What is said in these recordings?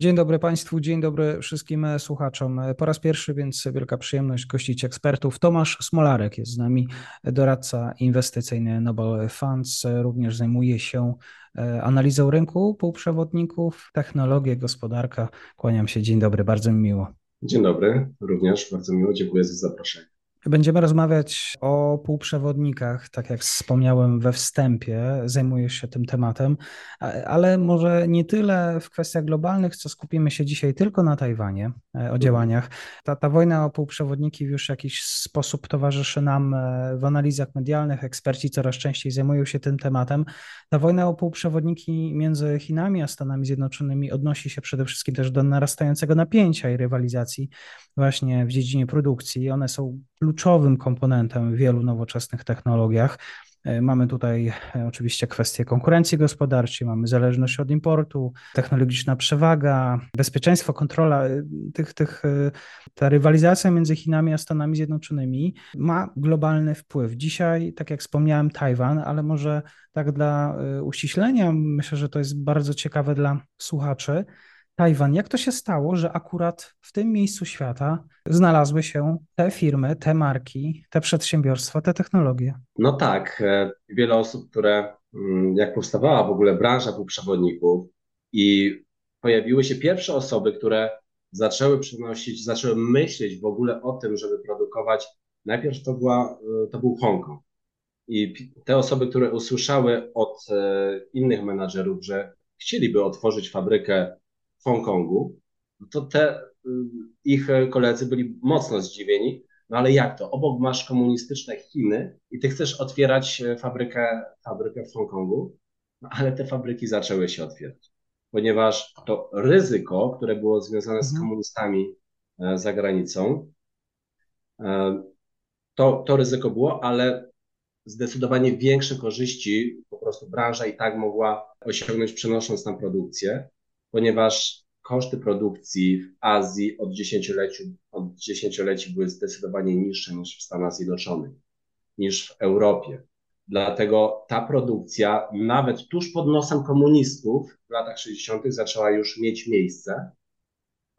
Dzień dobry Państwu, dzień dobry wszystkim słuchaczom. Po raz pierwszy, więc wielka przyjemność gościć ekspertów. Tomasz Smolarek jest z nami, doradca inwestycyjny Nobel Funds, również zajmuje się e, analizą rynku półprzewodników, technologię, gospodarka. Kłaniam się, dzień dobry, bardzo mi miło. Dzień dobry, również bardzo miło, dziękuję za zaproszenie. Będziemy rozmawiać o półprzewodnikach, tak jak wspomniałem we wstępie, zajmujesz się tym tematem, ale może nie tyle w kwestiach globalnych, co skupimy się dzisiaj tylko na Tajwanie, e, o mhm. działaniach. Ta, ta wojna o półprzewodniki już w jakiś sposób towarzyszy nam e, w analizach medialnych, eksperci coraz częściej zajmują się tym tematem. Ta wojna o półprzewodniki między Chinami a Stanami Zjednoczonymi odnosi się przede wszystkim też do narastającego napięcia i rywalizacji właśnie w dziedzinie produkcji. One są kluczowym komponentem w wielu nowoczesnych technologiach. E, mamy tutaj e, oczywiście kwestie konkurencji gospodarczej, mamy zależność od importu, technologiczna przewaga, bezpieczeństwo, kontrola e, tych, tych, ta rywalizacja między Chinami a Stanami Zjednoczonymi ma globalny wpływ. Dzisiaj, tak jak wspomniałem, Tajwan, ale może tak dla uściślenia, myślę, że to jest bardzo ciekawe dla słuchaczy. Tajwan. Jak to się stało, że akurat w tym miejscu świata znalazły się te firmy, te marki, te przedsiębiorstwa, te technologie? No tak. E, wiele osób, które mm, jak powstawała w ogóle branża półprzewodników i pojawiły się pierwsze osoby, które zaczęły przynosić, zaczęły myśleć w ogóle o tym, żeby produkować. Najpierw to, była, e, to był Hongkong. I te osoby, które usłyszały od e, innych menadżerów, że chcieliby otworzyć fabrykę Hongkongu, no to te y, ich koledzy byli mocno zdziwieni. No ale jak to? Obok masz komunistyczne Chiny i ty chcesz otwierać e, fabrykę, fabrykę w Hongkongu, no ale te fabryki zaczęły się otwierać, ponieważ to ryzyko, które było związane z mhm. komunistami e, za granicą, e, to, to ryzyko było, ale zdecydowanie większe korzyści po prostu branża i tak mogła osiągnąć, przenosząc tam produkcję ponieważ koszty produkcji w Azji od dziesięcioleci, od dziesięcioleci były zdecydowanie niższe niż w Stanach Zjednoczonych, niż w Europie. Dlatego ta produkcja, nawet tuż pod nosem komunistów w latach 60., zaczęła już mieć miejsce.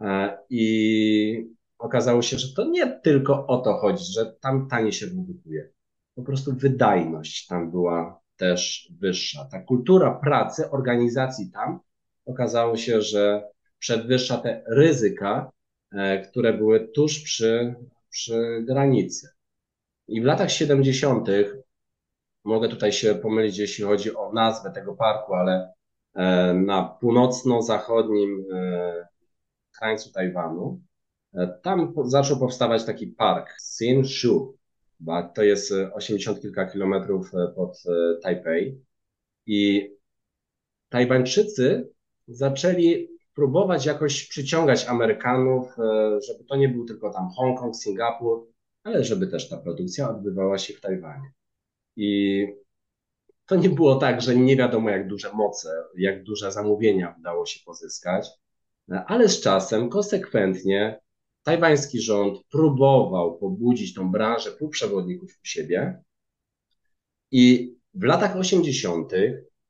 E, I okazało się, że to nie tylko o to chodzi, że tam taniej się produkuje. Po prostu wydajność tam była też wyższa. Ta kultura pracy, organizacji tam okazało się, że przedwyższa te ryzyka, e, które były tuż przy, przy granicy. I w latach 70. mogę tutaj się pomylić, jeśli chodzi o nazwę tego parku, ale e, na północno-zachodnim e, krańcu Tajwanu, tam zaczął powstawać taki park Sinshu, to jest 80 kilka kilometrów pod Tajpej. I Tajwańczycy zaczęli próbować jakoś przyciągać Amerykanów, e, żeby to nie był tylko tam Hongkong, Singapur, ale żeby też ta produkcja odbywała się w Tajwanie. I to nie było tak, że nie wiadomo jak duże moce, jak duże zamówienia udało się pozyskać, e, ale z czasem konsekwentnie tajwański rząd próbował pobudzić tą branżę półprzewodników u siebie i w latach 80.,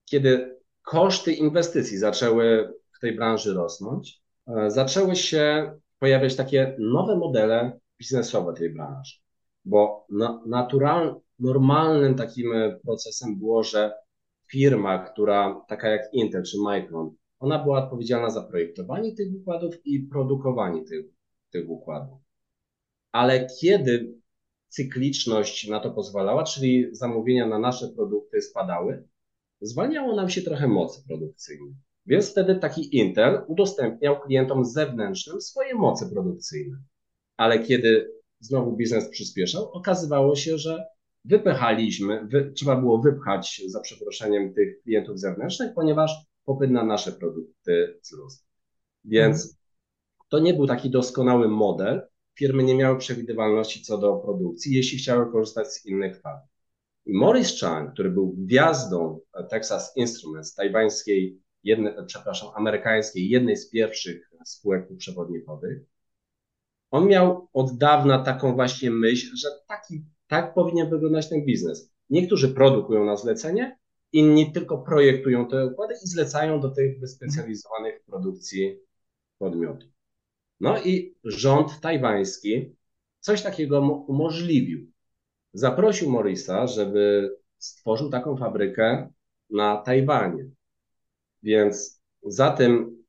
kiedy koszty inwestycji zaczęły w tej branży rosnąć, e, zaczęły się pojawiać takie nowe modele biznesowe tej branży, bo na, natural, normalnym takim procesem było, że firma, która taka jak Intel czy Micron, ona była odpowiedzialna za projektowanie tych układów i produkowanie tych, tych układów. Ale kiedy cykliczność na to pozwalała, czyli zamówienia na nasze produkty spadały, zwalniało nam się trochę mocy produkcyjnej. Więc wtedy taki Intel udostępniał klientom zewnętrznym swoje moce produkcyjne. Ale kiedy znowu biznes przyspieszał, okazywało się, że wypychaliśmy, wy, trzeba było wypchać za przeproszeniem tych klientów zewnętrznych, ponieważ popyt na nasze produkty wzrósł. Więc to nie był taki doskonały model. Firmy nie miały przewidywalności co do produkcji, jeśli chciały korzystać z innych fabryk. Morris Chang, który był gwiazdą Texas Instruments, tajwańskiej, jednej, przepraszam, amerykańskiej, jednej z pierwszych spółek przewodnikowych, on miał od dawna taką właśnie myśl, że taki, tak powinien wyglądać ten biznes. Niektórzy produkują na zlecenie, inni tylko projektują te układy i zlecają do tych wyspecjalizowanych produkcji podmiotów. No i rząd tajwański coś takiego umożliwił. Zaprosił Morisa, żeby stworzył taką fabrykę na Tajwanie. Więc za tym,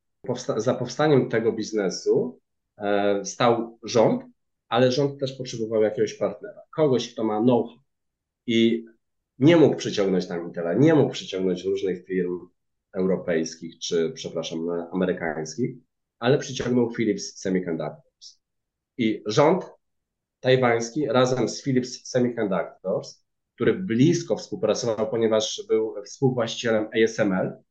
za powstaniem tego biznesu e, stał rząd, ale rząd też potrzebował jakiegoś partnera, kogoś, kto ma know-how. I nie mógł przyciągnąć tam Intela, nie mógł przyciągnąć różnych firm europejskich czy, przepraszam, amerykańskich, ale przyciągnął Philips Semiconductors. I rząd tajwański razem z Philips Semiconductors, który blisko współpracował, ponieważ był współwłaścicielem ASML,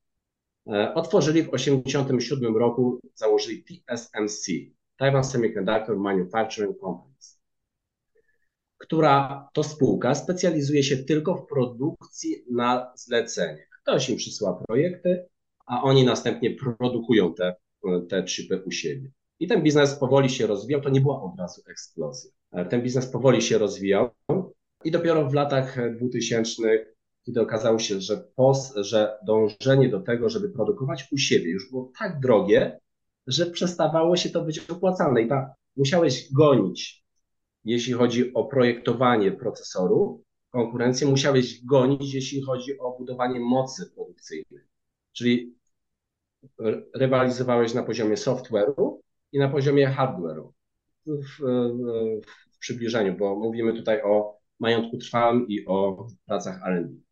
e, otworzyli w 1987 roku, założyli TSMC, Taiwan Semiconductor Manufacturing Companies, która to spółka specjalizuje się tylko w produkcji na zlecenie. Ktoś im przysyła projekty, a oni następnie produkują te, te chipy u siebie. I ten biznes powoli się rozwijał, to nie była od razu eksplozja. E, ten biznes powoli się rozwijał i dopiero w latach 2000, kiedy okazało się, że, pos, że dążenie do tego, żeby produkować u siebie już było tak drogie, że przestawało się to być opłacalne i ta, musiałeś gonić, jeśli chodzi o projektowanie procesoru, konkurencję, musiałeś gonić, jeśli chodzi o budowanie mocy produkcyjnej. Czyli rywalizowałeś na poziomie software'u i na poziomie hardware'u w, w przybliżeniu, bo mówimy tutaj o majątku trwałym i o pracach R&D.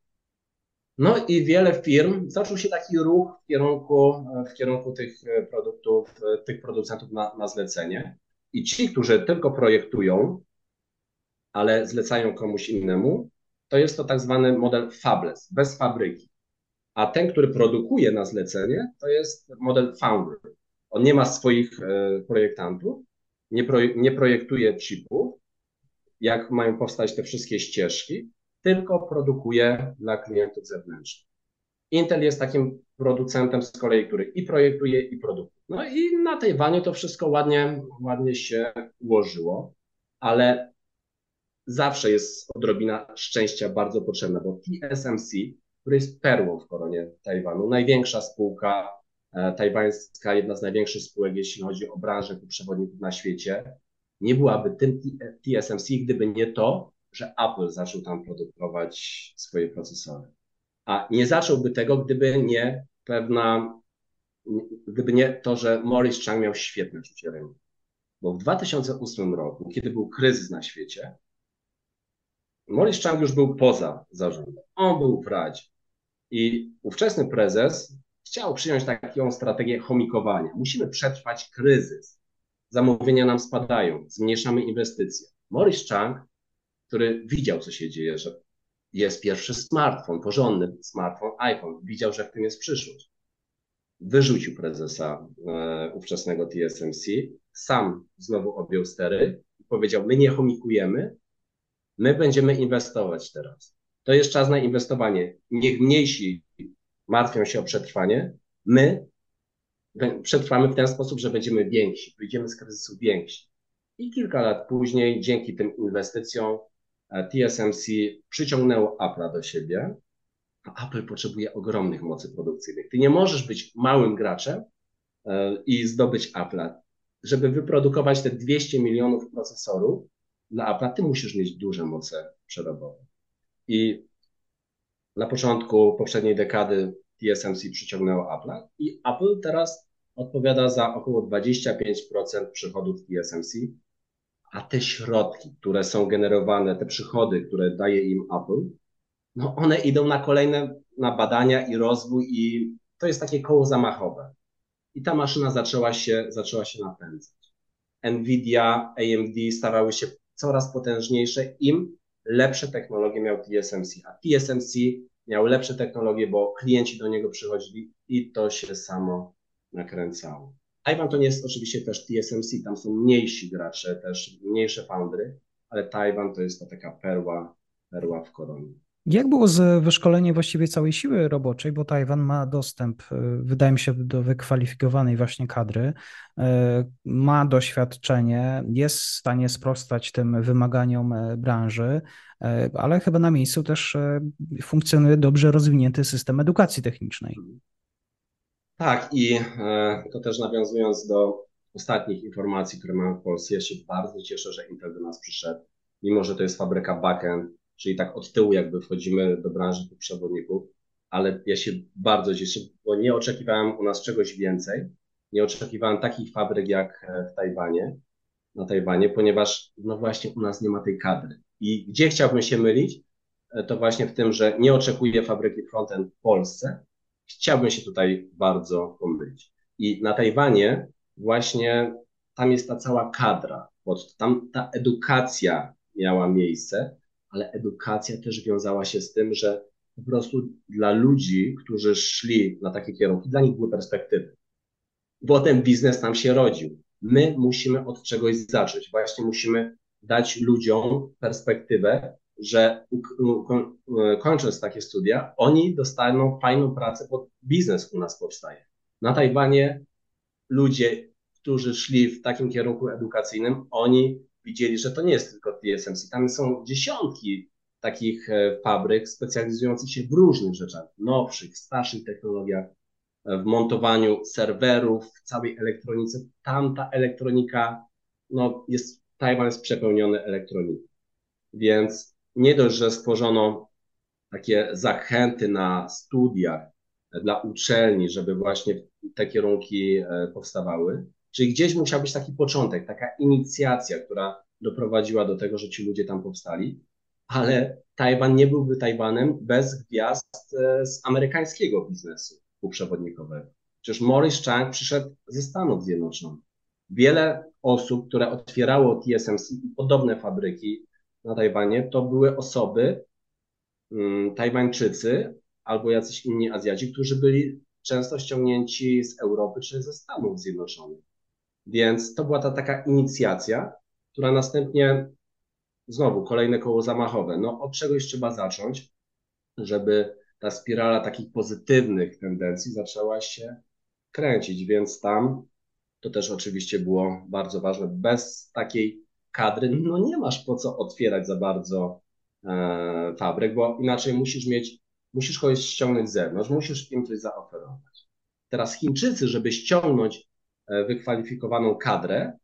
No i wiele firm, zaczął się taki ruch w kierunku, w kierunku tych produktów, tych producentów na, na zlecenie. I ci, którzy tylko projektują, ale zlecają komuś innemu, to jest to tak zwany model fabless, bez fabryki. A ten, który produkuje na zlecenie, to jest model founder. On nie ma swoich e, projektantów, nie, nie projektuje chipów, jak mają powstać te wszystkie ścieżki, tylko produkuje dla klientów zewnętrznych. Intel jest takim producentem z kolei, który i projektuje, i produkuje. No i na tej wanie to wszystko ładnie, ładnie się ułożyło, ale zawsze jest odrobina szczęścia bardzo potrzebna, bo TSMC, który jest perłą w koronie Tajwanu, największa spółka tajwańska, jedna z największych spółek, jeśli chodzi o branżę przewodników na świecie, nie byłaby tym TSMC, gdyby nie to, że Apple zaczął tam produkować swoje procesory. A nie zacząłby tego, gdyby nie pewna, gdyby nie to, że Morris Chang miał świetne czucie rynku. Bo w 2008 roku, kiedy był kryzys na świecie, Morris Chang już był poza zarządem. On był w Radzie. I ówczesny prezes chciał przyjąć taką strategię chomikowania. Musimy przetrwać kryzys. Zamówienia nam spadają, zmniejszamy inwestycje. Morris Chang, który widział, co się dzieje, że jest pierwszy smartfon, porządny smartfon, iPhone, widział, że w tym jest przyszłość. Wyrzucił prezesa e, ówczesnego TSMC, sam znowu objął stery i powiedział: My nie chomikujemy, my będziemy inwestować teraz. To jest czas na inwestowanie. Niech mniejsi martwią się o przetrwanie, my przetrwamy w ten sposób, że będziemy więksi, wyjdziemy z kryzysu więksi. I kilka lat później, dzięki tym inwestycjom, e, TSMC przyciągnęło Apple'a do siebie, a Apple potrzebuje ogromnych mocy produkcyjnych. Ty nie możesz być małym graczem e, i zdobyć Apple'a. Żeby wyprodukować te 200 milionów procesorów dla Apple'a, ty musisz mieć duże moce przerobowe. I na początku poprzedniej dekady TSMC przyciągnęło Apple i Apple teraz odpowiada za około 25% przychodów TSMC, a te środki, które są generowane, te przychody, które daje im Apple, no one idą na kolejne, na badania i rozwój i to jest takie koło zamachowe. I ta maszyna zaczęła się, zaczęła się napędzać. Nvidia, AMD stawały się coraz potężniejsze, im lepsze technologie miał TSMC, a TSMC miał lepsze technologie, bo klienci do niego przychodzili i to się samo nakręcało. Taiwan to nie jest oczywiście też TSMC, tam są mniejsi gracze, też mniejsze foundry, ale Taiwan to jest to taka perła, perła w koronie. Jak było z wyszkoleniem właściwie całej siły roboczej, bo Tajwan ma dostęp, y, wydaje mi się, do wykwalifikowanej właśnie kadry, y, ma doświadczenie, jest w stanie sprostać tym wymaganiom e, branży, e, ale chyba na miejscu też e, funkcjonuje dobrze rozwinięty system edukacji technicznej. Tak, i to też nawiązując do ostatnich informacji, które mamy w Polsce, ja się bardzo cieszę, że Intel do nas przyszedł, mimo że to jest fabryka backend, czyli tak od tyłu jakby wchodzimy do branży tych przewodników, ale ja się bardzo cieszę, bo nie oczekiwałem u nas czegoś więcej, nie oczekiwałem takich fabryk jak e, w Tajwanie, na Tajwanie, ponieważ no właśnie u nas nie ma tej kadry. I gdzie chciałbym się mylić, e, to właśnie w tym, że nie oczekuję fabryki frontend w Polsce, chciałbym się tutaj bardzo pomylić. I na Tajwanie właśnie tam jest ta cała kadra, bo tam ta edukacja miała miejsce, ale edukacja też wiązała się z tym, że po prostu dla ludzi, którzy szli na takie kierunki, dla nich były perspektywy. Bo ten biznes tam się rodził. My musimy od czegoś zacząć. Właśnie musimy dać ludziom perspektywę, że kończąc takie studia, oni dostaną fajną pracę, bo biznes u nas powstaje. Na Tajwanie ludzie, którzy szli w takim kierunku edukacyjnym, oni widzieli, że to nie jest tylko TSMC. Tam są dziesiątki takich e, fabryk specjalizujących się w różnych rzeczach, nowszych, starszych technologiach, e, w montowaniu serwerów, w całej elektronice. Tam ta elektronika, no jest, Tajwan jest przepełniony elektroniką. Więc nie dość, że stworzono takie zachęty na studiach dla uczelni, żeby właśnie te kierunki e, powstawały, Czyli gdzieś musiał być taki początek, taka inicjacja, która doprowadziła do tego, że ci ludzie tam powstali, ale Tajwan nie byłby Tajwanem bez gwiazd e, z amerykańskiego biznesu półprzewodnikowego. Przecież Morris Chang przyszedł ze Stanów Zjednoczonych. Wiele osób, które otwierało TSMC i podobne fabryki na Tajwanie, to były osoby, um, Tajwańczycy albo jacyś inni Azjaci, którzy byli często ściągnięci z Europy czy ze Stanów Zjednoczonych. Więc to była ta taka inicjacja, która następnie znowu kolejne koło zamachowe. No od czegoś trzeba zacząć, żeby ta spirala takich pozytywnych tendencji zaczęła się kręcić, więc tam to też oczywiście było bardzo ważne. Bez takiej kadry, no nie masz po co otwierać za bardzo e, fabryk, bo inaczej musisz mieć, musisz kogoś ściągnąć z zewnątrz, musisz im coś zaoferować. Teraz Chińczycy, żeby ściągnąć wykwalifikowaną kadrę,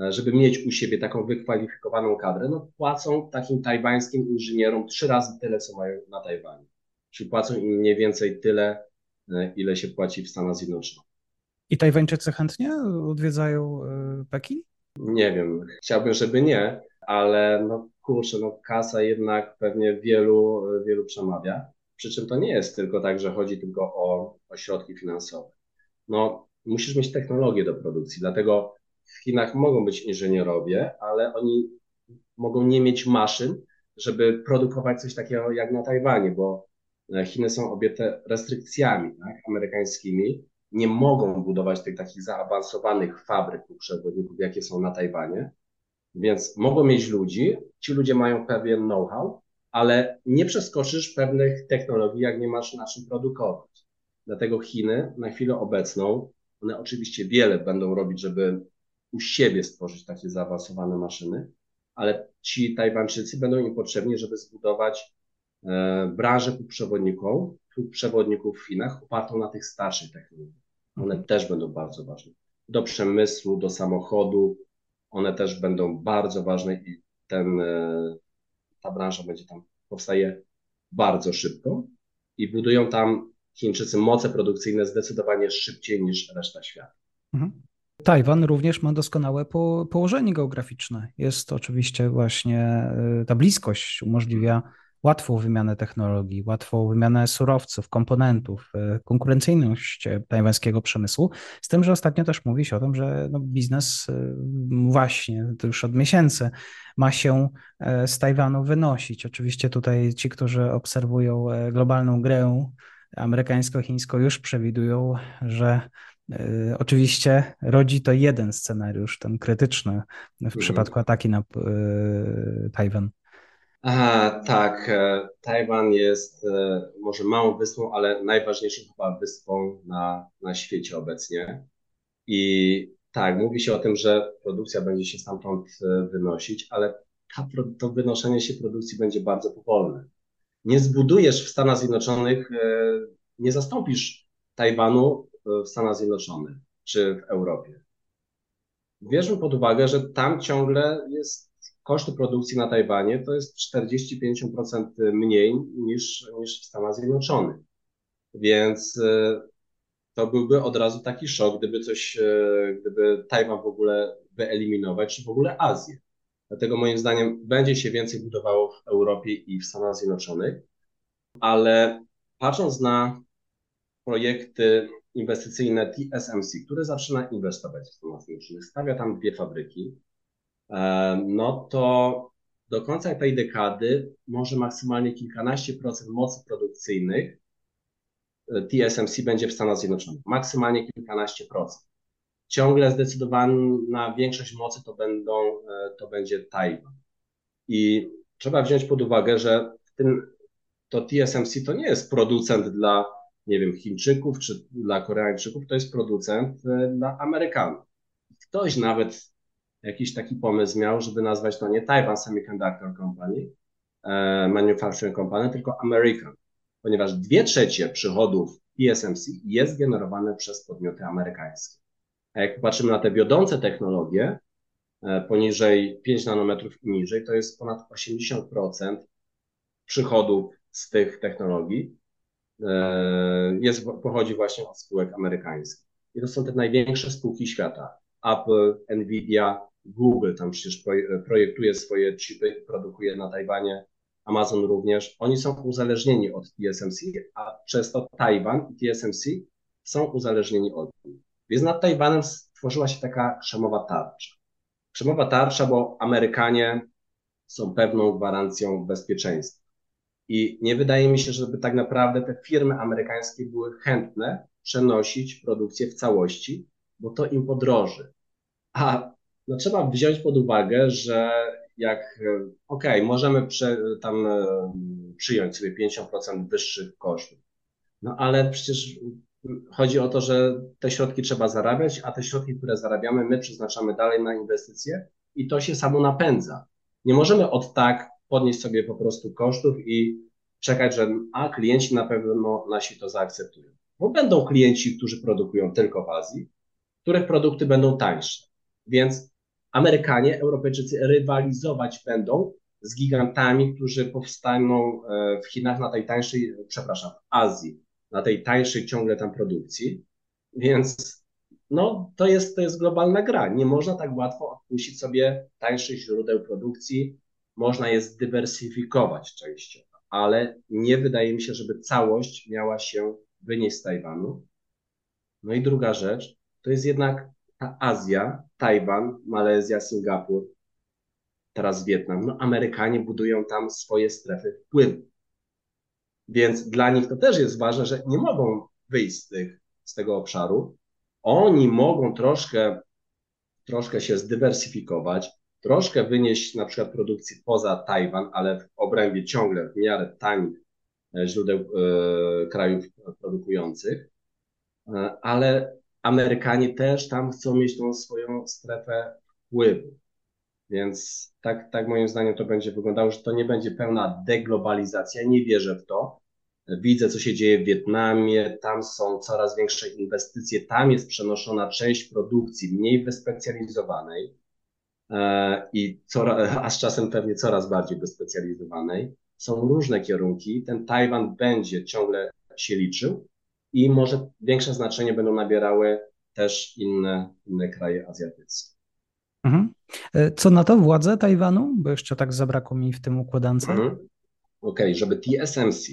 e, żeby mieć u siebie taką wykwalifikowaną kadrę, no płacą takim tajwańskim inżynierom trzy razy tyle, co mają na Tajwanie. Czyli płacą im mniej więcej tyle, e, ile się płaci w Stanach Zjednoczonych. I Tajwańczycy chętnie odwiedzają Pekin? Nie wiem, chciałbym, żeby nie, ale no kurczę, no kasa jednak pewnie wielu, wielu przemawia. Przy czym to nie jest tylko tak, że chodzi tylko o, o środki finansowe. No, musisz mieć technologię do produkcji. Dlatego w Chinach mogą być inżynierowie, ale oni mogą nie mieć maszyn, żeby produkować coś takiego jak na Tajwanie, bo e, Chiny są objęte restrykcjami tak, amerykańskimi. Nie mogą budować tych takich zaawansowanych fabryk przewodników, jakie są na Tajwanie. Więc mogą mieć ludzi, ci ludzie mają pewien know-how, ale nie przeskoczysz pewnych technologii, jak nie masz na czym produkować. Dlatego Chiny na chwilę obecną one oczywiście wiele będą robić, żeby u siebie stworzyć takie zaawansowane maszyny, ale ci Tajwańczycy będą im potrzebni, żeby zbudować e, branżę półprzewodników, półprzewodników w Chinach opartą na tych starszych technologiach. One też będą bardzo ważne. Do przemysłu, do samochodu, one też będą bardzo ważne i ten, e, ta branża będzie tam, powstaje bardzo szybko i budują tam Chińczycy moce produkcyjne zdecydowanie szybciej niż reszta świata. Mhm. Tajwan również ma doskonałe po, położenie geograficzne. Jest oczywiście właśnie y, ta bliskość umożliwia łatwą wymianę technologii, łatwą wymianę surowców, komponentów, e, konkurencyjność tajwańskiego przemysłu. Z tym, że ostatnio też mówi się o tym, że no biznes e, właśnie, to już od miesięcy, ma się e, z Tajwanu wynosić. Oczywiście tutaj ci, którzy obserwują globalną grę amerykańsko-chińską, już przewidują, że Oczywiście rodzi to jeden scenariusz, ten krytyczny w mhm. przypadku ataki na Tajwan. Aha, tak. E, Tajwan jest e, może małą wyspą, ale najważniejszą chyba wyspą na, na świecie obecnie. I tak, mówi się o tym, że produkcja będzie się stamtąd e, wynosić, ale ta, to wynoszenie się produkcji będzie bardzo powolne. Nie zbudujesz w Stanach Zjednoczonych, nie zastąpisz Tajwanu w Stanach Zjednoczonych czy w Europie. Bierzmy pod uwagę, że tam ciągle jest koszty produkcji na Tajwanie to jest 40-50% mniej niż, niż w Stanach Zjednoczonych. Więc e, to byłby od razu taki szok, gdyby coś, e, gdyby Tajwan w ogóle wyeliminować, czy w ogóle Azję. Dlatego moim zdaniem będzie się więcej budowało w Europie i w Stanach Zjednoczonych, ale patrząc na projekty inwestycyjne TSMC, które zaczyna inwestować w Stanach Zjednoczonych, stawia tam dwie fabryki, E, no to do końca tej dekady może maksymalnie kilkanaście procent mocy produkcyjnych e, TSMC będzie w Stanach Zjednoczonych. Maksymalnie kilkanaście procent. Ciągle zdecydowana większość mocy to, będą, e, to będzie Tajwan. I trzeba wziąć pod uwagę, że tym, to TSMC to nie jest producent dla, nie wiem, Chińczyków czy dla Koreańczyków, to jest producent dla Amerykanów. Ktoś nawet jakiś taki pomysł miał, żeby nazwać to nie Taiwan Semiconductor Company, e, Manufacturing Company, tylko American, ponieważ dwie trzecie przychodów TSMC jest generowane przez podmioty amerykańskie. A jak popatrzymy na te wiodące technologie, e, poniżej 5 nanometrów i niżej, to jest ponad 80% przychodów z tych technologii e, jest, pochodzi właśnie od spółek amerykańskich. I to są te największe spółki świata. Apple, Nvidia, Google tam przecież projektuje swoje chipy, produkuje na Tajwanie, Amazon również. Oni są uzależnieni od TSMC, a przez to Tajwan i TSMC są uzależnieni od nich. Więc nad Tajwanem stworzyła się taka krzemowa tarcza. Krzemowa tarcza, bo Amerykanie są pewną gwarancją bezpieczeństwa. I nie wydaje mi się, żeby tak naprawdę te firmy amerykańskie były chętne przenosić produkcję w całości, bo to im podroży. A no trzeba wziąć pod uwagę, że jak, okay, możemy prze, tam e, przyjąć sobie 50% wyższych kosztów, no ale przecież chodzi o to, że te środki trzeba zarabiać, a te środki, które zarabiamy, my przeznaczamy dalej na inwestycje i to się samo napędza. Nie możemy od tak podnieść sobie po prostu kosztów i czekać, że a klienci na pewno nasi to zaakceptują. Bo będą klienci, którzy produkują tylko w Azji, których produkty będą tańsze. Więc Amerykanie, Europejczycy rywalizować będą z gigantami, którzy powstaną e, w Chinach na tej tańszej, przepraszam, w Azji, na tej tańszej ciągle tam produkcji. Więc no, to jest, to jest globalna gra. Nie można tak łatwo odpuścić sobie tańszych źródeł produkcji. Można je zdywersyfikować częściowo, ale nie wydaje mi się, żeby całość miała się wynieść z Tajwanu. No i druga rzecz, to jest jednak ta Azja, Tajwan, Malezja, Singapur, teraz Wietnam, no Amerykanie budują tam swoje strefy wpływu. Więc dla nich to też jest ważne, że nie mogą wyjść z, tych, z tego obszaru. Oni mogą troszkę, troszkę się zdywersyfikować, troszkę wynieść na przykład produkcji poza Tajwan, ale w obrębie ciągle w miarę tanich e, źródeł e, krajów produkujących, e, ale Amerykanie też tam chcą mieć tą swoją strefę wpływu. Więc tak, tak moim zdaniem to będzie wyglądało, że to nie będzie pełna deglobalizacja. Nie wierzę w to. Widzę, co się dzieje w Wietnamie. Tam są coraz większe inwestycje. Tam jest przenoszona część produkcji mniej wyspecjalizowanej e, i coraz, a z czasem pewnie coraz bardziej wyspecjalizowanej. Są różne kierunki. Ten Tajwan będzie ciągle się liczył, i może większe znaczenie będą nabierały też inne, inne kraje azjatyckie. Mhm. E, co na to władze Tajwanu? Bo jeszcze tak zabrakło mi w tym układance. Mhm. ok, żeby TSMC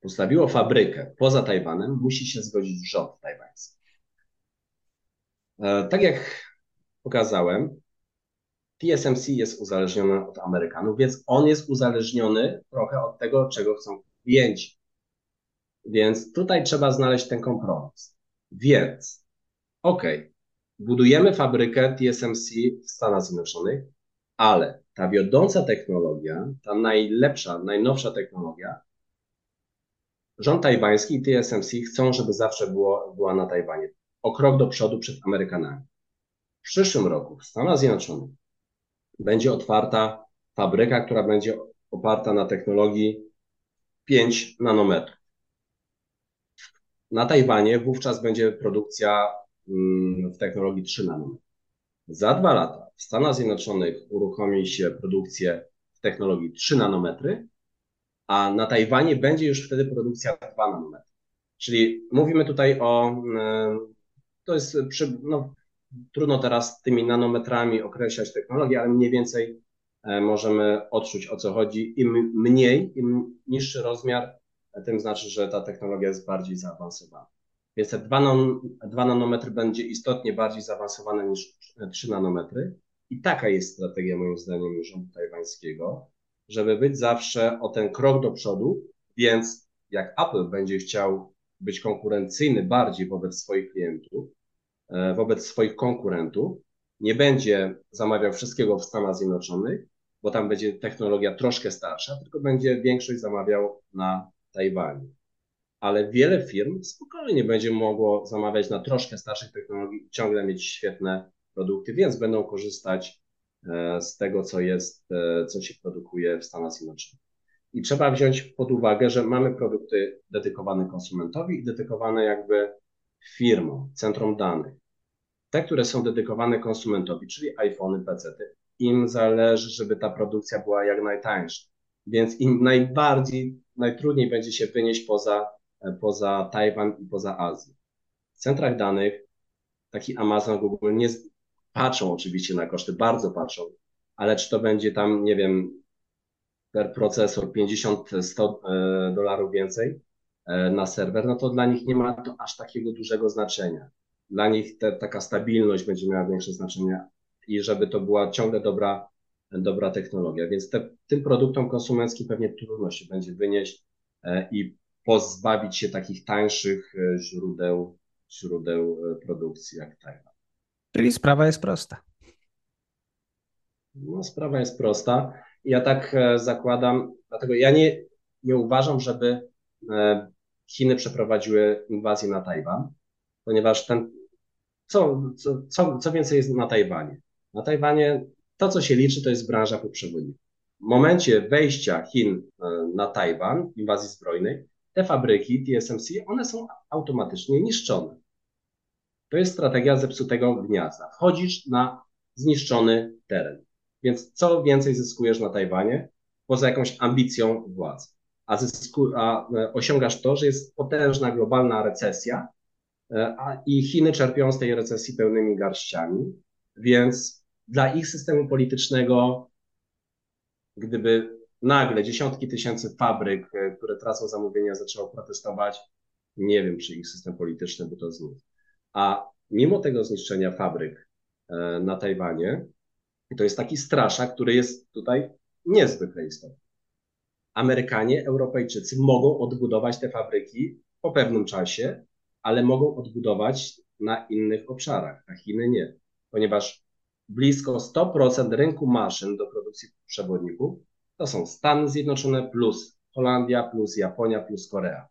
postawiło fabrykę poza Tajwanem, musi się zgodzić rząd tajwański. E, tak jak pokazałem, TSMC jest uzależniony od Amerykanów, więc on jest uzależniony trochę od tego, czego chcą klienci. Więc tutaj trzeba znaleźć ten kompromis. Więc, ok, budujemy fabrykę TSMC w Stanach Zjednoczonych, ale ta wiodąca technologia, ta najlepsza, najnowsza technologia, rząd tajwański i TSMC chcą, żeby zawsze było, była na Tajwanie. O krok do przodu przed Amerykanami. W przyszłym roku w Stanach Zjednoczonych będzie otwarta fabryka, która będzie oparta na technologii 5 nanometrów. Na Tajwanie wówczas będzie produkcja w technologii 3 nanometrów. Za dwa lata w Stanach Zjednoczonych uruchomi się produkcję w technologii 3 nanometry, a na Tajwanie będzie już wtedy produkcja 2 nanometry. Czyli mówimy tutaj o, mm, to jest przy, no, trudno teraz tymi nanometrami określać technologię, ale mniej więcej e, możemy odczuć o co chodzi. Im mniej, im niższy rozmiar, tym znaczy, że ta technologia jest bardziej zaawansowana. Więc te 2, nan 2 nanometry będzie istotnie bardziej zaawansowane niż 3 nanometry. I taka jest strategia, moim zdaniem, rządu tajwańskiego, żeby być zawsze o ten krok do przodu. Więc jak Apple będzie chciał być konkurencyjny bardziej wobec swoich klientów, E, wobec swoich konkurentów. Nie będzie zamawiał wszystkiego w Stanach Zjednoczonych, bo tam będzie technologia troszkę starsza, tylko będzie większość zamawiał na Tajwanie. Ale wiele firm spokojnie będzie mogło zamawiać na troszkę starszych technologii i ciągle mieć świetne produkty, więc będą korzystać e, z tego, co jest, e, co się produkuje w Stanach Zjednoczonych. I trzeba wziąć pod uwagę, że mamy produkty dedykowane konsumentowi i dedykowane jakby firmom, centrum danych te, które są dedykowane konsumentowi, czyli iPhony, PC, im zależy, żeby ta produkcja była jak najtańsza. Więc im najbardziej, najtrudniej będzie się wynieść poza, poza Tajwan i poza Azję. W centrach danych taki Amazon, Google nie patrzą oczywiście na koszty, bardzo patrzą, ale czy to będzie tam, nie wiem, per procesor 50-100 e, dolarów więcej e, na serwer, no to dla nich nie ma to aż takiego dużego znaczenia dla nich te, taka stabilność będzie miała większe znaczenie i żeby to była ciągle dobra, dobra technologia. Więc te, tym produktom konsumenckim pewnie trudno się będzie wynieść e, i pozbawić się takich tańszych e, źródeł, źródeł e, produkcji jak Tajwan. Czyli sprawa jest prosta. No, sprawa jest prosta. Ja tak zakładam, dlatego ja nie, nie uważam, żeby Chiny przeprowadziły inwazję na Tajwan, ponieważ ten co, co, co, więcej jest na Tajwanie? Na Tajwanie to, co się liczy, to jest branża półprzewodników. W momencie wejścia Chin e, na Tajwan, inwazji zbrojnej, te fabryki TSMC, one są automatycznie niszczone. To jest strategia zepsutego gniazda. Wchodzisz na zniszczony teren. Więc co więcej zyskujesz na Tajwanie, poza jakąś ambicją władzy? A, zysku, a e, osiągasz to, że jest potężna globalna recesja, E, a i Chiny czerpią z tej recesji pełnymi garściami, więc dla ich systemu politycznego, gdyby nagle dziesiątki tysięcy fabryk, e, które tracą zamówienia, zaczęło protestować, nie wiem, czy ich system polityczny by to zniósł. A mimo tego zniszczenia fabryk e, na Tajwanie, to jest taki straszak, który jest tutaj niezwykle istotny. Amerykanie, Europejczycy mogą odbudować te fabryki po pewnym czasie, ale mogą odbudować na innych obszarach, a Chiny nie, ponieważ blisko 100% rynku maszyn do produkcji przewodników to są Stany Zjednoczone plus Holandia plus Japonia plus Korea.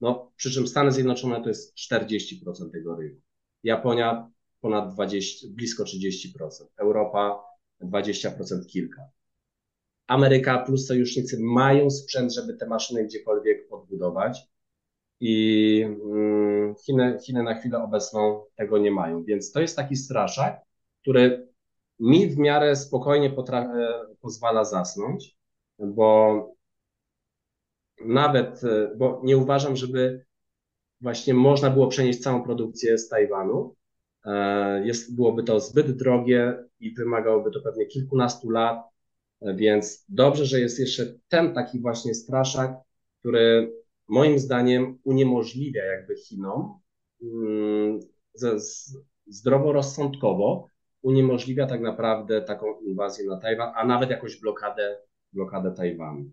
No, przy czym Stany Zjednoczone to jest 40% tego rynku. Japonia ponad 20, blisko 30%. Europa 20% kilka. Ameryka plus sojusznicy mają sprzęt, żeby te maszyny gdziekolwiek odbudować i mm, Chiny, Chiny na chwilę obecną tego nie mają. Więc to jest taki straszak, który mi w miarę spokojnie e, pozwala zasnąć, bo nawet, e, bo nie uważam, żeby właśnie można było przenieść całą produkcję z Tajwanu. E, jest, byłoby to zbyt drogie i wymagałoby to pewnie kilkunastu lat Więc dobrze, że jest jeszcze ten taki właśnie straszak, który moim zdaniem uniemożliwia jakby Chinom mm, zdroworozsądkowo uniemożliwia tak naprawdę taką inwazję na Tajwan, a nawet jakąś blokadę, blokadę Tajwanu.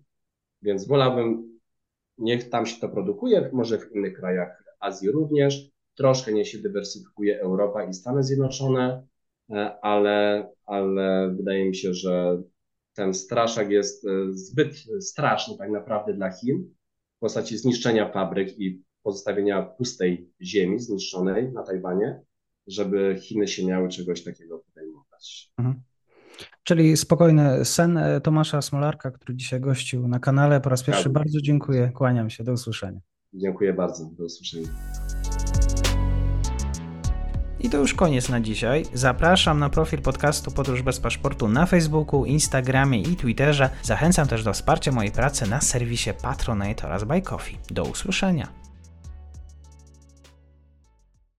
Więc wolałbym, niech tam się to produkuje, może w innych krajach Azji również, troszkę niech się dywersyfikuje Europa i Stany Zjednoczone, e, ale, ale wydaje mi się, że ten straszak jest e, zbyt straszny tak naprawdę dla Chin w postaci zniszczenia fabryk i pozostawienia pustej ziemi zniszczonej na Tajwanie, żeby Chiny się miały czegoś takiego podejmować. Mhm. Czyli spokojny sen e, Tomasza Smolarka, który dzisiaj gościł na kanale. Po raz pierwszy bardzo dziękuję, kłaniam się, do usłyszenia. Dziękuję bardzo, do usłyszenia. I to już koniec na dzisiaj. Zapraszam na profil podcastu Podróż bez paszportu na Facebooku, Instagramie i Twitterze. Zachęcam też do wsparcia mojej pracy na serwisie Patronite oraz Buy Coffee. Do usłyszenia.